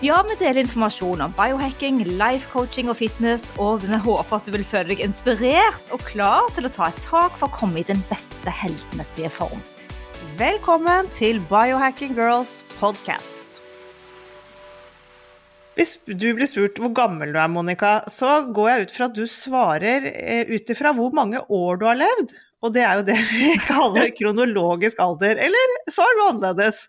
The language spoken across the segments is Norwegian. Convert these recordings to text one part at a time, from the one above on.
Ja, vi deler informasjon om biohacking, life coaching og fitness, og vi håper at du vil føle deg inspirert og klar til å ta et tak for å komme i den beste helsemessige form. Velkommen til Biohacking Girls podcast. Hvis du blir spurt hvor gammel du er, Monica, så går jeg ut fra at du svarer eh, ut ifra hvor mange år du har levd. Og det er jo det vi kaller kronologisk alder, eller svar du annerledes?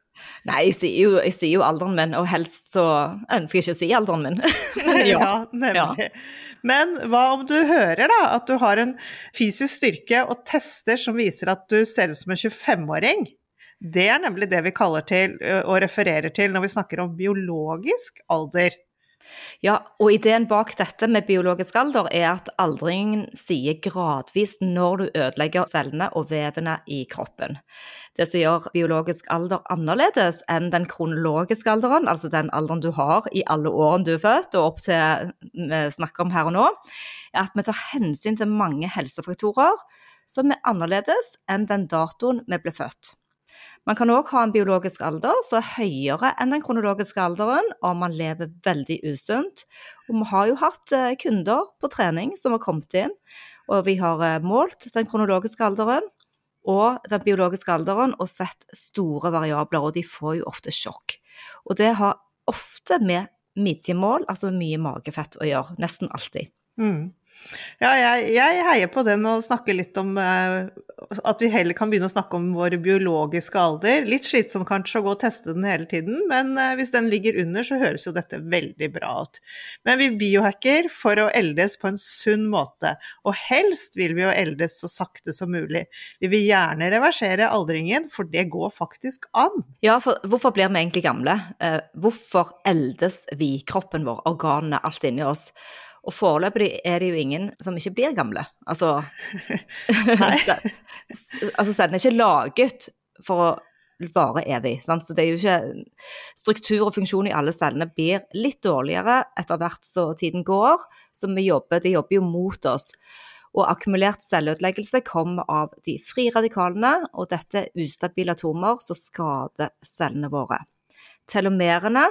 Nei, jeg sier, jo, jeg sier, jo, alderen min, og helst så ønsker jeg ikke å si alderen min. ja. ja, nemlig. Ja. Men hva om du hører da at du har en fysisk styrke og tester som viser at du ser ut som en 25-åring? Det er nemlig det vi kaller til og refererer til når vi snakker om biologisk alder. Ja, og ideen bak dette med biologisk alder er at aldringen sier gradvis når du ødelegger cellene og vevene i kroppen. Det som gjør biologisk alder annerledes enn den kronologiske alderen, altså den alderen du har i alle årene du er født og opp til vi snakker om her og nå, er at vi tar hensyn til mange helsefaktorer som er annerledes enn den datoen vi ble født. Man kan òg ha en biologisk alder som er høyere enn den kronologiske alderen om man lever veldig usunt. Og vi har jo hatt eh, kunder på trening som har kommet inn, og vi har eh, målt den kronologiske alderen og den biologiske alderen og sett store variabler, og de får jo ofte sjokk. Og det har ofte med midjemål, altså mye magefett, å gjøre. Nesten alltid. Mm. Ja, jeg, jeg, heier på den og snakker litt om eh, at vi heller kan begynne å snakke om vår biologiske alder. Litt slitsomt kanskje å gå og teste den hele tiden, men eh, hvis den ligger under, så høres jo dette veldig bra ut. Men vi biohacker for å eldes på en sunn måte, og helst vil vi jo eldes så sakte som mulig. Vi vil gjerne reversere aldringen, for det går faktisk an. Ja, for hvorfor blir vi egentlig gamle? Eh, hvorfor eldes vi, kroppen vår, organene, alt inni oss? Og foreløpig er det jo ingen som ikke blir gamle. Altså, altså den er ikke laget for å vare evig. Sant? Så det er jo ikke Struktur og funksjon i alle cellene blir litt dårligere etter hvert som tiden går. Så vi jobber, de jobber jo mot oss. Og akkumulert celleødeleggelse kommer av de frie radikalene, og dette er ustabile atomer som skader cellene våre. Telomerene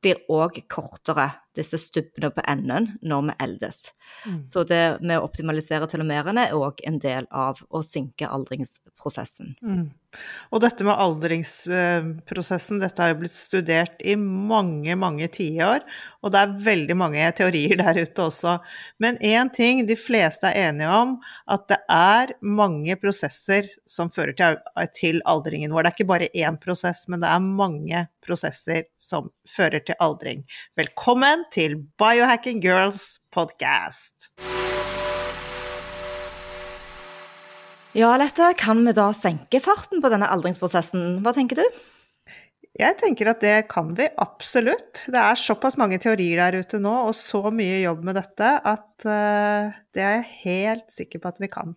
blir òg kortere, disse stubbene på enden, når vi eldes. Mm. Så det med å optimalisere telomerene er òg en del av å sinke aldringsprosessen. Mm. Og dette med aldringsprosessen, dette har jo blitt studert i mange, mange tiår, og det er veldig mange teorier der ute også. Men én ting de fleste er enige om, at det er mange prosesser som fører til, til aldringen vår. Det er ikke bare én prosess, men det er mange prosesser som fører til aldring. Velkommen til Biohacking Girls podcast. Ja, Lette, kan vi da senke farten på denne aldringsprosessen? Hva tenker du? Jeg tenker at det kan vi absolutt. Det er såpass mange teorier der ute nå, og så mye jobb med dette, at uh, det er jeg helt sikker på at vi kan.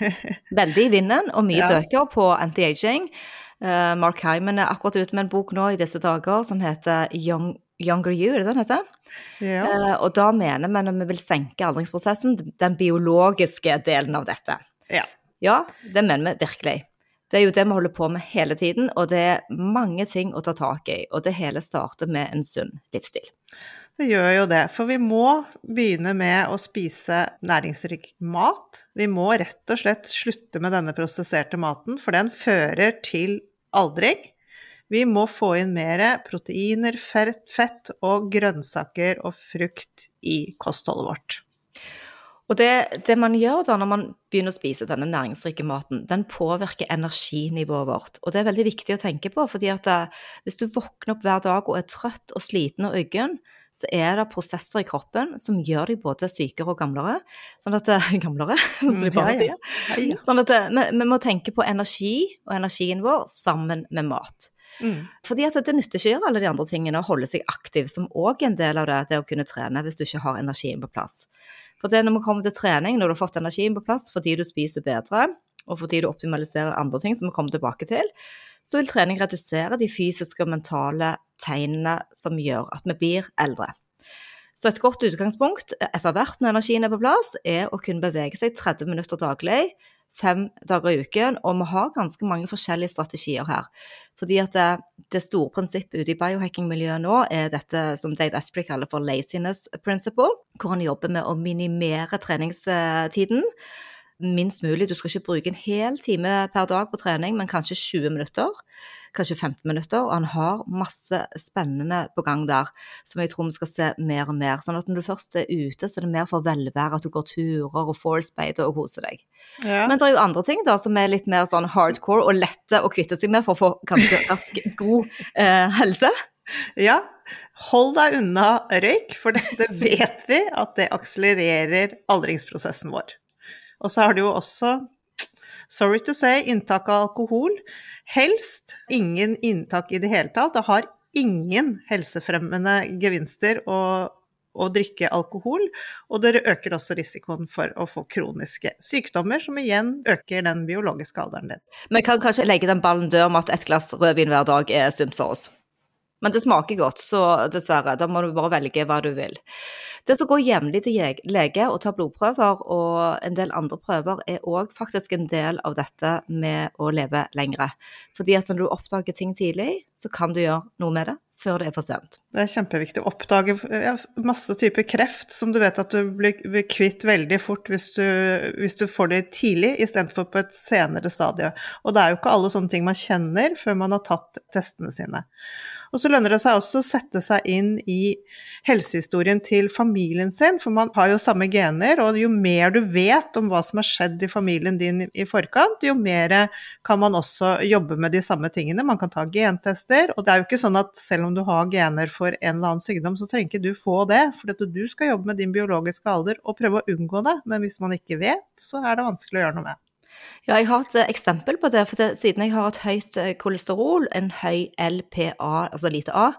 Veldig i vinden, og mye ja. bøker på anti-aging. Uh, Mark Hyman er akkurat ute med en bok nå i disse dager som heter Young, Younger You, er det den heter? Ja. Uh, og da mener vi når vi vil senke aldringsprosessen, den biologiske delen av dette. Ja. Ja, det mener vi virkelig. Det er jo det vi holder på med hele tiden, og det er mange ting å ta tak i. Og det hele starter med en sunn livsstil. Det gjør jo det, for vi må begynne med å spise næringsrik mat. Vi må rett og slett slutte med denne prosesserte maten, for den fører til aldring. Vi må få inn mer proteiner, fett og grønnsaker og frukt i kostholdet vårt. Og det, det, man gjør da når man begynner å spise denne næringsrike maten, den påvirker energinivået vårt. Og det er veldig viktig å tenke på, fordi at eh, hvis du våkner opp hver dag og er trøtt og sliten og uggen, så er det prosesser i kroppen som gjør deg både sykere og gamlere. Sånn at eh, Gamlere, som de bare sier. Sånn at det, eh, vi, vi, må tenke på energi og energien vår sammen med mat. Mm. Fordi at det nytter ikke å gjøre alle de andre tingene og holde seg aktiv, som òg er en del av det, det å kunne trene hvis du ikke har energien på plass. For det når vi kommer til trening, når du har fått energien på plass fordi du spiser bedre, og fordi du optimaliserer andre ting som vi kommer tilbake til, så vil trening redusere de fysiske og mentale tegnene som gjør at vi blir eldre. Så et godt utgangspunkt etter hvert når energien er på plass, er å kunne bevege seg 30 minutter daglig, fem dager i uken, og vi har ganske mange forskjellige strategier her. Fordi at det, det store prinsippet ute i biohacking-miljøet nå er dette som Dave Asprey kaller for laziness principle, hvor han jobber med å minimere treningstiden minst mulig. Du skal ikke bruke en hel time per dag på trening, men kanskje 20 minutter. Kanskje 15 minutter. Og han har masse spennende på gang der som jeg tror vi skal se mer og mer. Sånn at når du først er ute, så er det mer for velvære, at du går turer og force-beiter og koser deg. Ja. Men det er jo andre ting da som er litt mer sånn hardcore og lette å kvitte seg med for å få ganske rask, god eh, helse. Ja, hold deg unna røyk, for dette vet vi at det akselererer aldringsprosessen vår. Og så har du jo også, sorry to say, inntak av alkohol. Helst ingen inntak i det hele tatt. Det har ingen helsefremmende gevinster å, å drikke alkohol, og det øker også risikoen for å få kroniske sykdommer, som igjen øker den biologiske alderen din. Vi kan kanskje legge den ballen død om at et glass rødvin hver dag er sunt for oss? Men det smaker godt, så dessverre, da må du bare velge hva du vil. Det som går jevnlig til lege og tar blodprøver og en del andre prøver, er òg faktisk en del av dette med å leve lengre. Fordi at når du oppdager ting tidlig, så kan du gjøre noe med det før det er for sent. Det er kjempeviktig å oppdage ja, masse typer kreft som du vet at du blir, kvitt veldig fort hvis du, hvis du får det tidlig istedenfor på et senere stadie. Og det er jo ikke alle sånne ting man kjenner før man har tatt testene sine. Og så lønner det seg også å sette seg inn i helsehistorien til familien sin, for man har jo samme gener, og jo mer du vet om hva som har skjedd i familien din i forkant, jo mer kan man også jobbe med de samme tingene. Man kan ta gentester, og det er jo ikke sånn at selv om du har gener for en eller annen sykdom, så trenger ikke du få det, for du skal jobbe med din biologiske alder og prøve å unngå det. Men hvis man ikke vet, så er det vanskelig å gjøre noe med. Ja, jeg har et eh, eksempel på det. for det, Siden jeg har et høyt eh, kolesterol, en høy LPA, altså lite A,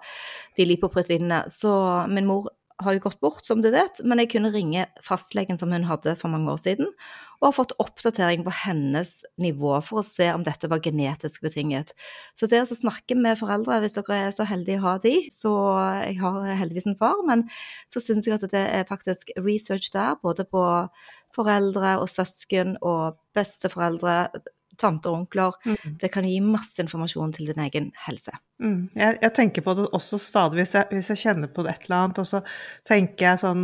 de lipoproteinene, så min mor har jo gått bort, som du vet, men jeg kunne ringe fastlegen som hun hadde for mange år siden, og har fått oppdatering på hennes nivå for å se om dette var genetisk betinget. Så det å snakke med foreldre, hvis dere er så heldige å ha de, så jeg har heldigvis en far, men så syns jeg at det er faktisk research der, både på foreldre og søsken og besteforeldre, tanter og onkler. Mm. Det kan gi masse informasjon til din egen helse. Mm. Jeg, jeg, tenker på det også stadig hvis jeg, hvis jeg, kjenner på det et eller annet, og så tenker jeg sånn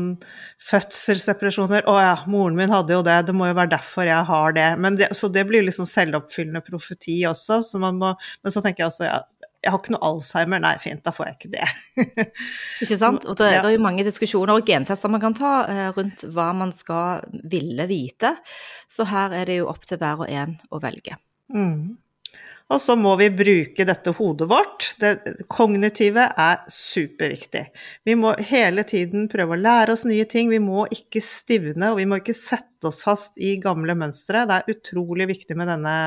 fødselsdepresjoner Å ja, moren min hadde jo det, det må jo være derfor jeg har det. det så det blir liksom selvoppfyllende profeti også. Så må, men så tenker jeg også ja, jeg har ikke noe Alzheimer, nei fint, da får jeg ikke det. ikke sant. Og det, ja. det, er jo mange diskusjoner og gentester man kan ta eh, rundt hva man skal ville vite. Så her er det jo opp til hver og en å velge. Mm. Og så må vi bruke dette hodet vårt. Det kognitive er superviktig. Vi må hele tiden prøve å lære oss nye ting. Vi må ikke stivne, og vi må ikke sette oss fast i gamle mønstre. Det er utrolig viktig med denne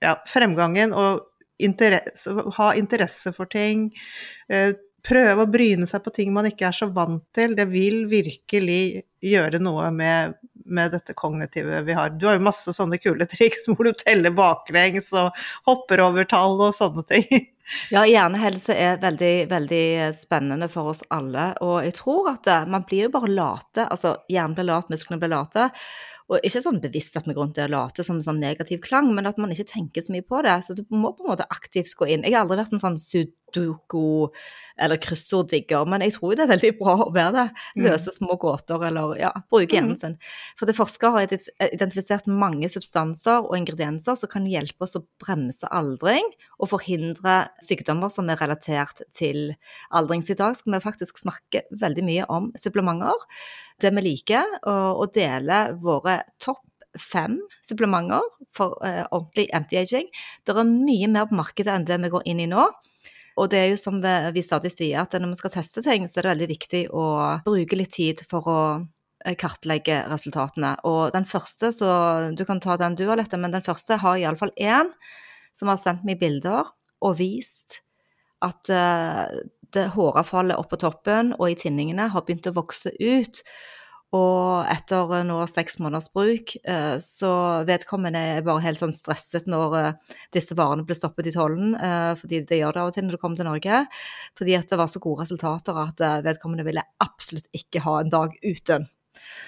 ja, fremgangen. og interesse, ha interesse for ting. Eh, prøve å bryne seg på ting man ikke er så vant til. Det vil virkelig gjøre noe med, med dette kognitive vi har. Du har jo masse sånne kule triks hvor du teller baklengs og hopper over tall og sånne ting. Ja, hjernehelse er veldig, veldig spennende for oss alle. Og jeg tror at man blir jo bare late. Altså hjernen blir lat, musklene blir late. Og ikke sånn bevisst at vi går rundt og later som en sånn negativ klang, men at man ikke tenker så mye på det. Så du må på en måte aktivt gå inn. Jeg har aldri vært en sånn sudoku- eller kryssorddigger, men jeg tror det er veldig bra å være det. Mm. Løse små gåter eller ja, bruke hjernen mm. sin. For det forskere har identifisert mange substanser og ingredienser som kan hjelpe oss å bremse aldring og forhindre sykdommer som er relatert til aldring. Så skal vi faktisk snakke veldig mye om supplementer. Det vi liker, og, dele våre topp fem supplementer for uh, ordentlig anti-aging. Det er mye mer på markedet enn det vi går inn i nå. Og det er jo som vi, vi stadig sier, at når vi skal teste ting, så er det veldig viktig å bruke litt tid for å eh, kartlegge resultatene. Og den første, så du kan ta den du har lett, men den første har iallfall én som har sendt meg bilder og vist at uh, det håravfallet oppå toppen og i tinningene har begynt å vokse ut. Og etter eh, nå seks måneders bruk, eh, så vedkommende er bare helt sånn stresset når eh, disse varene blir stoppet i tollen, fordi det gjør det av og til når du kommer til Norge. Fordi at det var så gode resultater at vedkommende ville absolutt ikke ha en dag uten.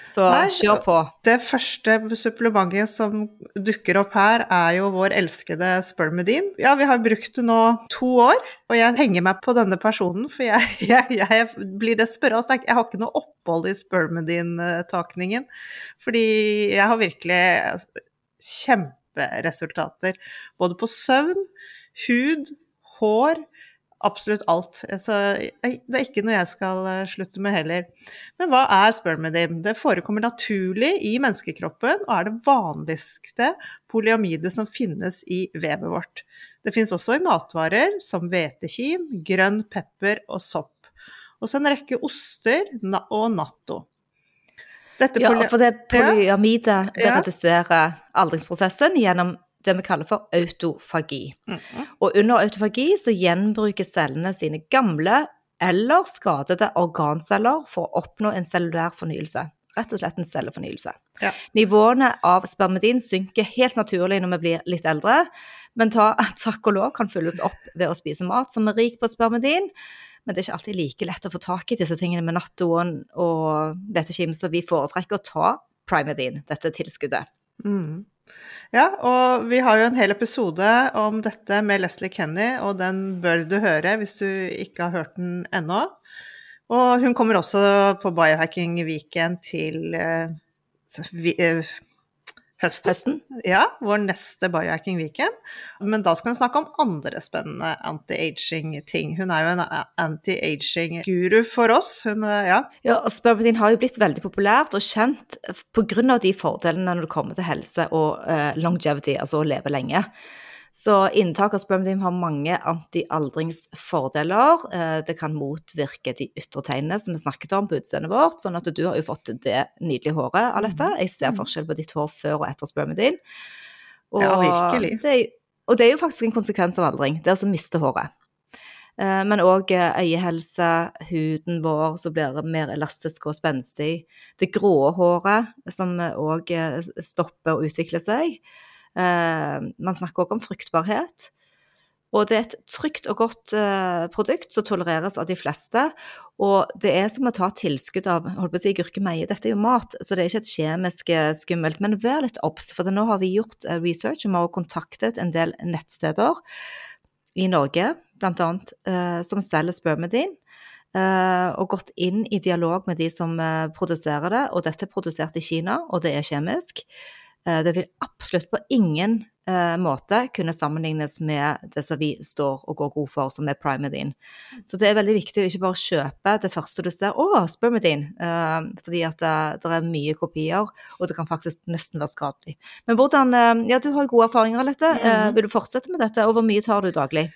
Så Nei, kjør på. Det første supplementet som dukker opp her, er jo vår elskede Spermidin. Ja, vi har brukt det nå to år, og jeg henger meg på denne personen, for jeg, jeg, jeg blir desperat. Jeg har ikke noe opphold i Spermidin-takningen, fordi jeg har virkelig kjemperesultater. Både på søvn, hud, hår absolutt alt. Så det er ikke noe jeg skal eh, slutte med heller. Men hva er spermidim? Det forekommer naturlig i menneskekroppen og er det vanligste polyamide som finnes i vevet vårt. Det finnes også i matvarer som hvetekim, grønn pepper og sopp. Og så en rekke oster og natto. ja, for det polyamide det reduserer aldringsprosessen gjennom det vi kaller for autofagi. Mm -hmm. Og under autofagi så gjenbruker cellene sine gamle eller skadede organceller for å oppnå en cellulær fornyelse. Rett og slett en cellefornyelse. Ja. Nivåene av spermidin synker helt naturlig når vi blir litt eldre, men ta, takk og lov kan fylles opp ved å spise mat som er rik på spermidin. Men det er ikke alltid like lett å få tak i disse tingene med nattoen og vetekim, så vi foretrekker å ta primedin, dette tilskuddet. Mm. Ja, og vi har jo en hel episode om dette med Leslie Kenny, og den bør du høre hvis du ikke har hørt den ennå. Og hun kommer også på Biohacking Weekend til vi, uh, Høsten. Høsten. Ja, vår neste biohacking weekend. Men da skal hun snakke om andre spennende anti-aging-ting. Hun er jo en anti-aging-guru for oss. Hun, ja. ja Spermatin har jo blitt veldig populært og kjent pga. de fordelene når det kommer til helse og uh, longevity, altså å leve lenge. Så inntak av spermidin har mange antialdringsfordeler. Eh, det kan motvirke de ytre tegnene som vi snakket om på utseendet vårt. Sånn at du har jo fått det nydelige håret av dette. Mm. Jeg ser mm. forskjell på ditt hår før og etter spermidin. Og ja, virkelig. Det er, og det er jo faktisk en konsekvens av aldring. Det er altså å miste håret. Eh, men òg eh, øyehelse, huden vår som blir mer elastisk og spenstig. Det grå håret som òg stopper å utvikle seg. Eh, man snakker også om fruktbarhet. Og det er et trygt og godt uh, produkt som tolereres av de fleste. Og det er som å ta tilskudd av holdt på å si, gurkemeie. Dette er jo mat, så det er ikke et kjemisk uh, skummelt. Men vær litt obs, for nå har vi gjort uh, research, og vi har kontaktet en del nettsteder i Norge, blant annet, som selger spermidin. og gått inn i dialog med de som produserer det. Og dette er produsert i Kina, og det er kjemisk. Eh, det vil absolutt på ingen eh, måte kunne sammenlignes med det som vi står og går god for, som er primedin. Så det er veldig viktig å ikke bare kjøpe det første du ser, å, Spermidine, eh, fordi at det, det, er mye kopier, og det kan faktisk nesten være skadelig. Men hvordan Ja, du har gode erfaringer av dette. Mm. Vil du fortsette med dette, og hvor mye tar du daglig?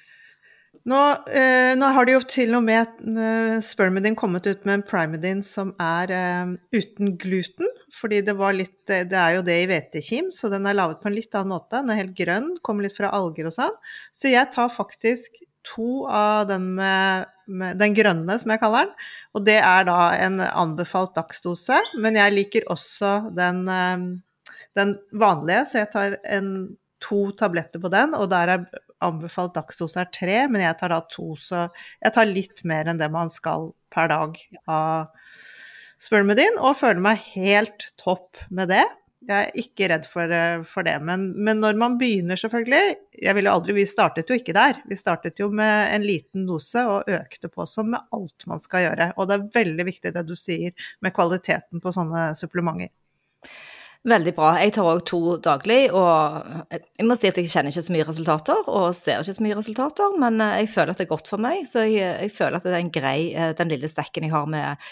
Nå, eh, nå, har det jo til og med uh, Spermidin kommet ut med en primidin som er eh, uten gluten. Fordi det var litt eh, Det er jo det i hvetekim, så den er laget på en litt annen måte. Den er helt grønn, kommer litt fra alger og sånn. Så jeg tar faktisk to av den med, med, den grønne, som jeg kaller den. Og det er da en anbefalt dagsdose. Men jeg liker også den, eh, den vanlige, så jeg tar en, to tabletter på den, og der er anbefalt dagsdose er tre, men jeg tar da to, så jeg tar litt mer enn det man skal per dag av spermidin, og føler meg helt topp med det. Jeg er ikke redd for, for det. Men, men, når man begynner, selvfølgelig jeg ville aldri, Vi startet jo ikke der. Vi startet jo med en liten dose og økte på som med alt man skal gjøre. Og det er veldig viktig det du sier med kvaliteten på sånne supplementer. Veldig bra. Jeg tar òg to daglig, og jeg må si at jeg kjenner ikke så mye resultater, og ser ikke så mye resultater, men eh, jeg føler at det er godt for meg, så jeg, jeg føler at det er en grei, eh, den lille stekken jeg har med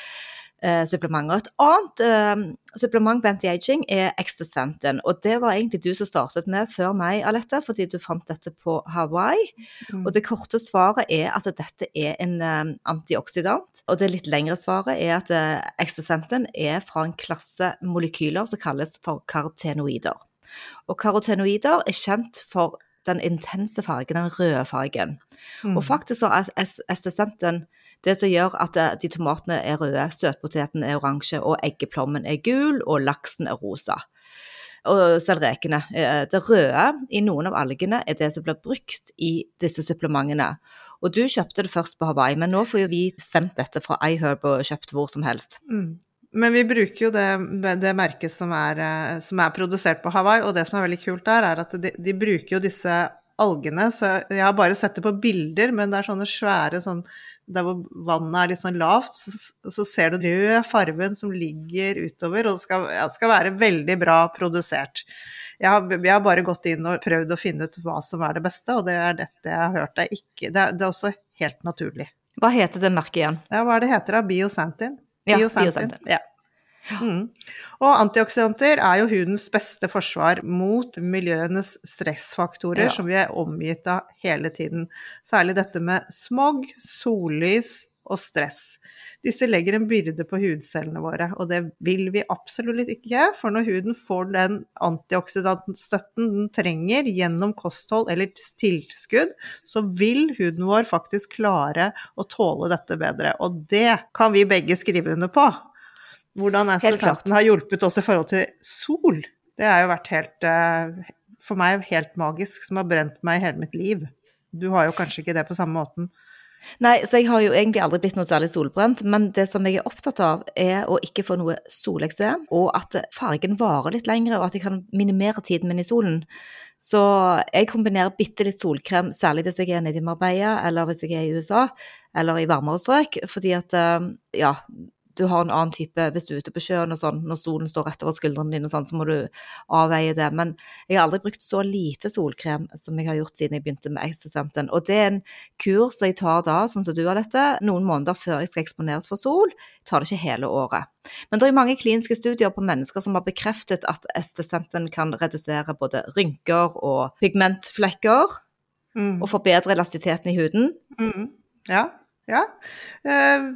eh, supplementer. Et annet eh, supplement på anti-aging er Extracentin. og det var egentlig du som startet med før meg, Alette, fordi du fant dette på Hawaii. Mm. Og det korte svaret er at dette er en eh, antioksidant, og det litt lengre svaret er at uh, Extacenten er fra en klasse molekyler som kalles for karotenoider. Og karotenoider er kjent for den intense fargen, den røde fargen. Mm. Og faktisk så er Extacenten Det som gjør at eh, de tomatene er røde, søtpoteten er oransje, og eggeplommen er gul, og laksen er rosa. Og selv rekene. Eh, det røde i noen av algene er det som blir brukt i disse supplementene. Og du kjøpte det først på Hawaii, men nå får jo vi sendt dette fra iHerb og kjøpt hvor som helst. Mm. Men vi bruker jo det, det merket som er, eh, som er, produsert på Hawaii, og det som er veldig kult der, er at de, de, bruker jo disse algene, så jeg har bare sett det på bilder, men det er sånne svære sånn der hvor vannet er litt sånn lavt, så, så ser du røde farven som ligger utover, og det skal, ja, skal være veldig bra produsert. Jeg har, jeg har, bare gått inn og prøvd å finne ut hva som er det beste, og det er dette jeg har hørt. Det er, ikke, det er, det er også helt naturlig. Hva heter det merket igjen? Ja, hva er det heter da? Biosantin? Ja, biosantin. Ja. Mm. Og antioksidanter er jo hudens beste forsvar mot miljøenes stressfaktorer ja. som vi er omgitt av hele tiden. Særlig dette med smog, sollys og stress. Disse legger en byrde på hudcellene våre, og det vil vi absolutt ikke. For når huden får den antioksidantstøtten den trenger gjennom kosthold eller tilskudd, så vil huden vår faktisk klare å tåle dette bedre. Og det kan vi begge skrive under på. Hvordan assistenten har hjulpet oss i forhold til sol, det har jo vært helt eh, For meg helt magisk, som har brent meg hele mitt liv. Du har jo kanskje ikke det på samme måten? Nei, så jeg har jo egentlig aldri blitt noe særlig solbrent, men det som jeg er opptatt av, er å ikke få noe soleksem, og at fargen varer litt lengre, og at jeg kan minimere tiden min i solen. Så jeg kombinerer bitte litt solkrem, særlig hvis jeg er nede i Marbella, eller hvis jeg er i USA, eller i varmere strøk, fordi at eh, ja, du har en annen type Hvis du er ute på sjøen og sånn, når solen står rett over skuldrene dine, og sånn, så må du avveie det. Men jeg har aldri brukt så lite solkrem som jeg har gjort siden jeg begynte med Exosenten. Og det er en kur som jeg tar da, sånn som du har dette, noen måneder før jeg skal eksponeres for sol. Jeg tar det ikke hele året. Men det er mange kliniske studier på mennesker som har bekreftet at Estesenten kan redusere både rynker og pigmentflekker. Mm. Og forbedre elastiteten i huden. Mm. Ja. Ja. Uh,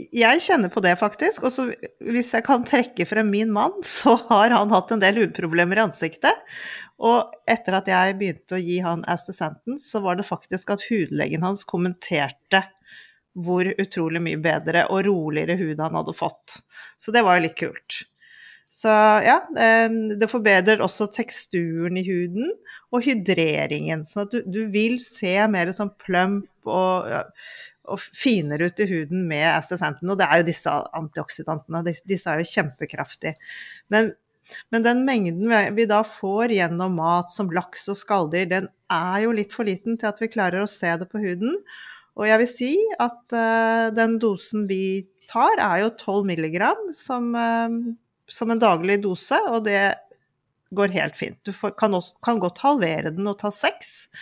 jeg kjenner på det, faktisk. Og hvis jeg kan trekke frem min mann, så har han hatt en del hudproblemer i ansiktet. Og etter at jeg begynte å gi han Astaxanthen, så var det faktisk at hudlegen hans kommenterte hvor utrolig mye bedre og roligere hud han hadde fått. Så det var jo litt kult. Så ja, det forbedrer også teksturen i huden og hydreringen. Så at du, du vil se mer sånn plump og og finere ut i huden med astaxanthen. Og det er jo disse antioksidantene. Disse er jo kjempekraftige. Men, men den mengden vi da får gjennom mat som laks og skalldyr, den er jo litt for liten til at vi klarer å se det på huden. Og jeg vil si at uh, den dosen vi tar, er jo 12 milligram som, uh, som en daglig dose, og det går helt fint. Du får, kan, også, kan, godt halvere den og ta seks.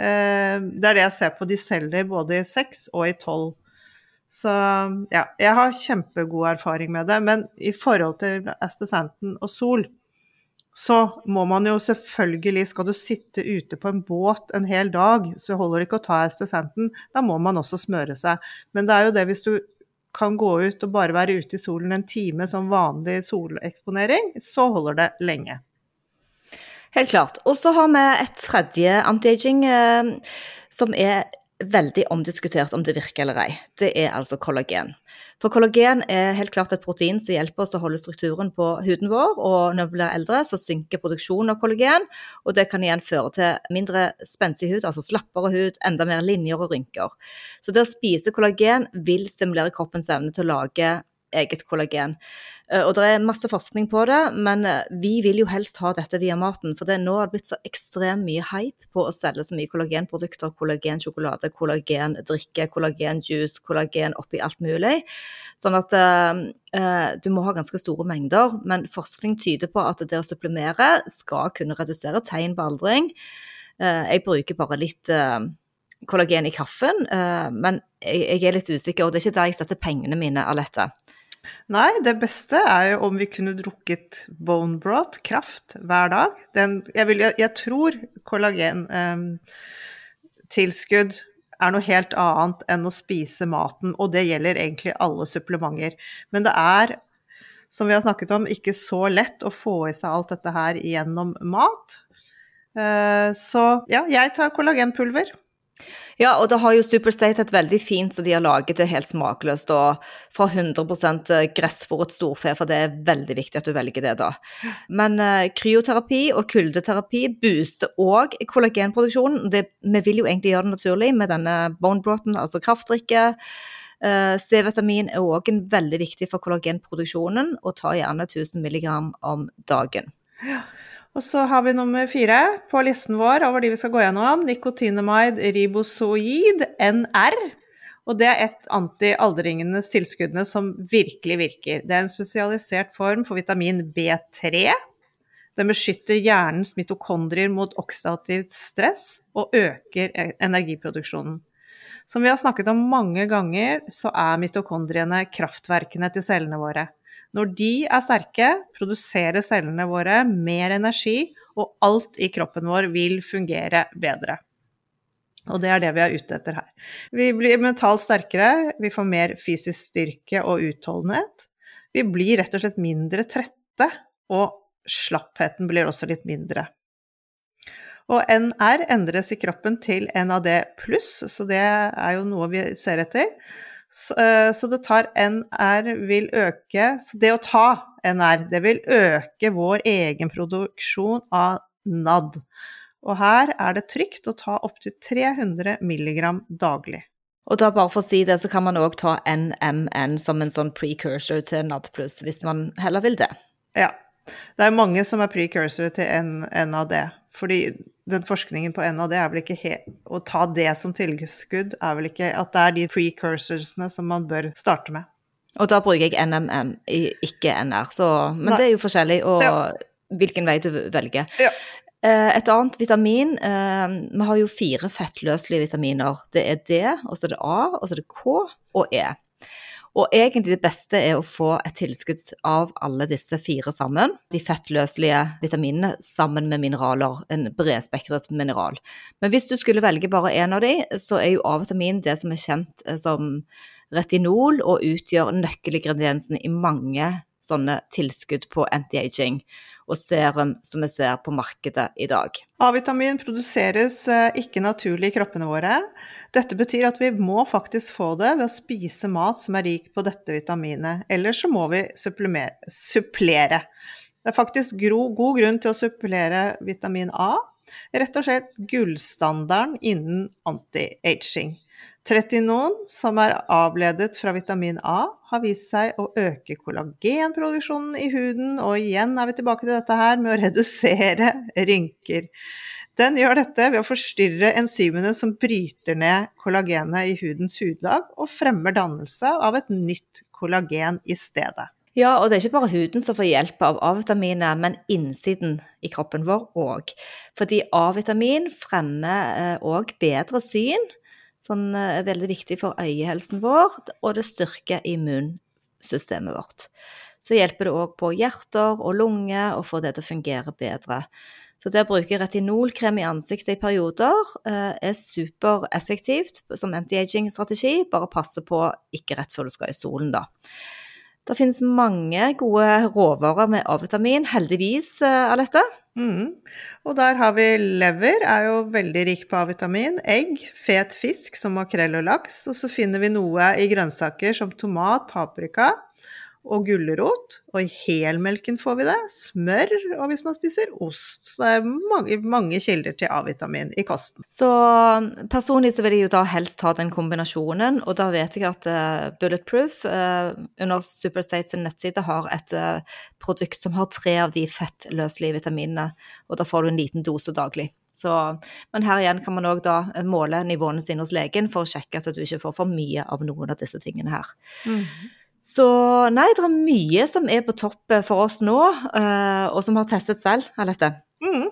Eh, det er det jeg ser på. De selger både i seks og i tolv. Så ja, jeg har kjempegod erfaring med det. Men i forhold til Astaxanthen og Sol, så må man jo selvfølgelig Skal du sitte ute på en båt en hel dag, så holder det ikke å ta Astaxanthen. Da må man også smøre seg. Men det er jo det hvis du kan gå ut og bare være ute i solen en time som vanlig soleksponering, så holder det lenge. Helt klart. Og så har vi et tredje anti-aging eh, som er veldig omdiskutert om det virker eller ei. Det er altså kollagen. For kollagen er helt klart et protein som hjelper oss å holde strukturen på huden vår, og når vi blir eldre, så synker produksjonen av kollagen, og det kan igjen føre til mindre spenstig hud, altså slappere hud, enda mer linjer og rynker. Så det å spise kollagen vil stimulere kroppens evne til å lage eget kollagen. Eh, og det er masse forskning på det, men eh, vi vil jo helst ha dette via maten. For det nå har det blitt så ekstremt mye hype på å selge så mye kollagenprodukter, kollagensjokolade, kollagendrikke, kollagenjuice, kollagen oppi alt mulig. Sånn at uh, du må ha ganske store mengder. Men forskning tyder på at det å supplemere skal kunne redusere tegn på aldring. Uh, jeg bruker bare litt uh, kollagen i kaffen, men jeg, jeg, er litt usikker, og det er ikke der jeg setter pengene mine, Alette. Nei, det beste er jo om vi kunne drukket bone broth, kraft, hver dag. Den, jeg, vil, jeg, jeg, tror kollagentilskudd eh, er noe helt annet enn å spise maten, og det gjelder egentlig alle supplementer. Men det er, som vi har snakket om, ikke så lett å få i seg alt dette her gjennom mat. Eh, så ja, jeg tar kollagenpulver. Ja, og da har jo Superstate et veldig fint så de har laget det helt smakløst og fra 100% gressfòret storfe, for det er veldig viktig at du velger det, da. Men uh, kryoterapi og kuldeterapi booster òg kollagenproduksjonen. Det, vi vil jo egentlig gjøre det naturlig med denne bone broten, altså kraftdrikke. Uh, C-vitamin er òg veldig viktig for kollagenproduksjonen, og tar gjerne 1000 mg om dagen. Ja. Og så har vi nummer fire på listen vår over de vi skal gå gjennom. Nikotinamide ribosoid, NR. Og det er et anti-aldringenes tilskuddene som virkelig virker. Det er en spesialisert form for vitamin B3. Den beskytter hjernens mitokondrier mot oksidativt stress og øker e- energiproduksjonen. Som vi har snakket om mange ganger, så er mitokondriene kraftverkene til cellene våre. Når de er sterke, produserer cellene våre mer energi, og alt i kroppen vår vil fungere bedre. Og det er det vi er ute etter her. Vi blir mentalt sterkere, vi får mer fysisk styrke og utholdenhet. Vi blir rett og slett mindre trette, og slappheten blir også litt mindre. Og NR endres i kroppen til NAD pluss, så det er jo noe vi ser etter. Så, eh, så, det tar NR vil øke Så det å ta NR, det vil øke vår egen produksjon av NAD. Og her er det trygt å ta opptil 300 mg daglig. Og da bare for å si det, så kan man òg ta NMN som en sånn precursor til NAD+, hvis man heller vil det. Ja. Det er mange som er precursor til NAD. Fordi den forskningen på NAD er vel ikke helt Å ta det som tilskudd er vel ikke At det er de precursorsene som man bør starte med. Og da bruker jeg NMM, ikke NR. Så, men Nei. det er jo forskjellig og ja. hvilken vei du velger. Ja. Eh, et annet vitamin eh, Vi har jo fire fettløselige vitaminer. Det er D, og så er det A, og så er det K og E. Og egentlig det beste er å få et tilskudd av alle disse fire sammen. De fettløselige vitaminene sammen med mineraler, en bredspektret mineral. Men hvis du skulle velge bare én av de, så er jo A-vitamin det som er kjent eh, som retinol, og utgjør nøkkelingrediensen i mange sånne tilskudd på anti-aging og serum som vi ser på markedet i dag. A-vitamin produseres eh, ikke naturlig i kroppene våre. Dette betyr at vi må faktisk få det ved å spise mat som er rik på dette vitaminet. Ellers så må vi supplere. Det er faktisk god grunn til å supplere vitamin A. Rett og slett gullstandarden innen anti-aging. Tretinon, som er avledet fra vitamin A, har vist seg å øke kollagenproduksjonen i huden, og igjen er vi tilbake til dette her med å redusere rynker. Den gjør dette ved å forstyrre enzymene som bryter ned kollagenet i hudens hudlag, og fremmer dannelse av et nytt kollagen i stedet. Ja, og det er ikke bare huden som får hjelp av A-vitaminer, men innsiden i kroppen vår òg. Fordi A-vitamin fremmer òg eh, bedre syn Sånn eh, er veldig viktig for øyehelsen vår, og det styrker immunsystemet vårt. Så hjelper det òg på hjerter og lunger å få det til å fungere bedre. Så det å bruke retinolkrem i ansiktet i perioder eh, er supereffektivt som anti-aging-strategi. Bare passe på ikke rett før du skal i solen, da. Det finnes mange gode råvarer med A-vitamin, heldigvis, eh, Alette. Mm. Og der har vi lever, er jo veldig rik på A-vitamin. Egg, fet fisk som makrell og laks. Og så finner vi noe i grønnsaker som tomat, paprika, og gulrot. Og i helmelken får vi det. Smør, og hvis man spiser ost. Så det er mange, mange kilder til A-vitamin i kosten. Så personlig så vil jeg jo da helst ha den kombinasjonen, og da vet jeg at uh, Bulletproof uh, under Superstates nettside har et uh, produkt som har tre av de fettløselige vitaminene, og da får du en liten dose daglig. Så, men her igjen kan man òg da måle nivåene sine hos legen for å sjekke at du ikke får for mye av noen av disse tingene her. Mm. Så nei, det er mye som er på topp for oss nå, uh, og som har testet selv, Alette. Mm.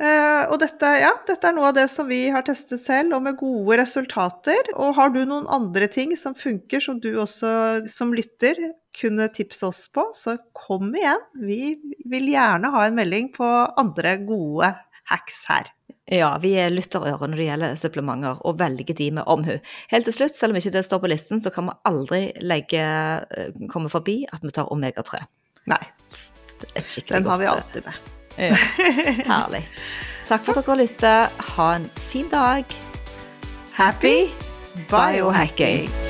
Uh, og dette, ja, dette er noe av det som vi har testet selv, og med gode resultater. Og har du noen andre ting som funker, som du også som lytter kunne tipse oss på, så kom igjen. Vi vil gjerne ha en melding på andre gode hacks her. Ja, vi er lytterører når det gjelder supplementer, og velger de med omhu. Helt til slutt, selv om ikke det står på listen, så kan vi aldri legge, eh, komme forbi at vi tar omega-3. Nei. Den har vi alltid med. Ja, herlig. Takk for at dere lytter. Ha en fin dag. Happy biohacking!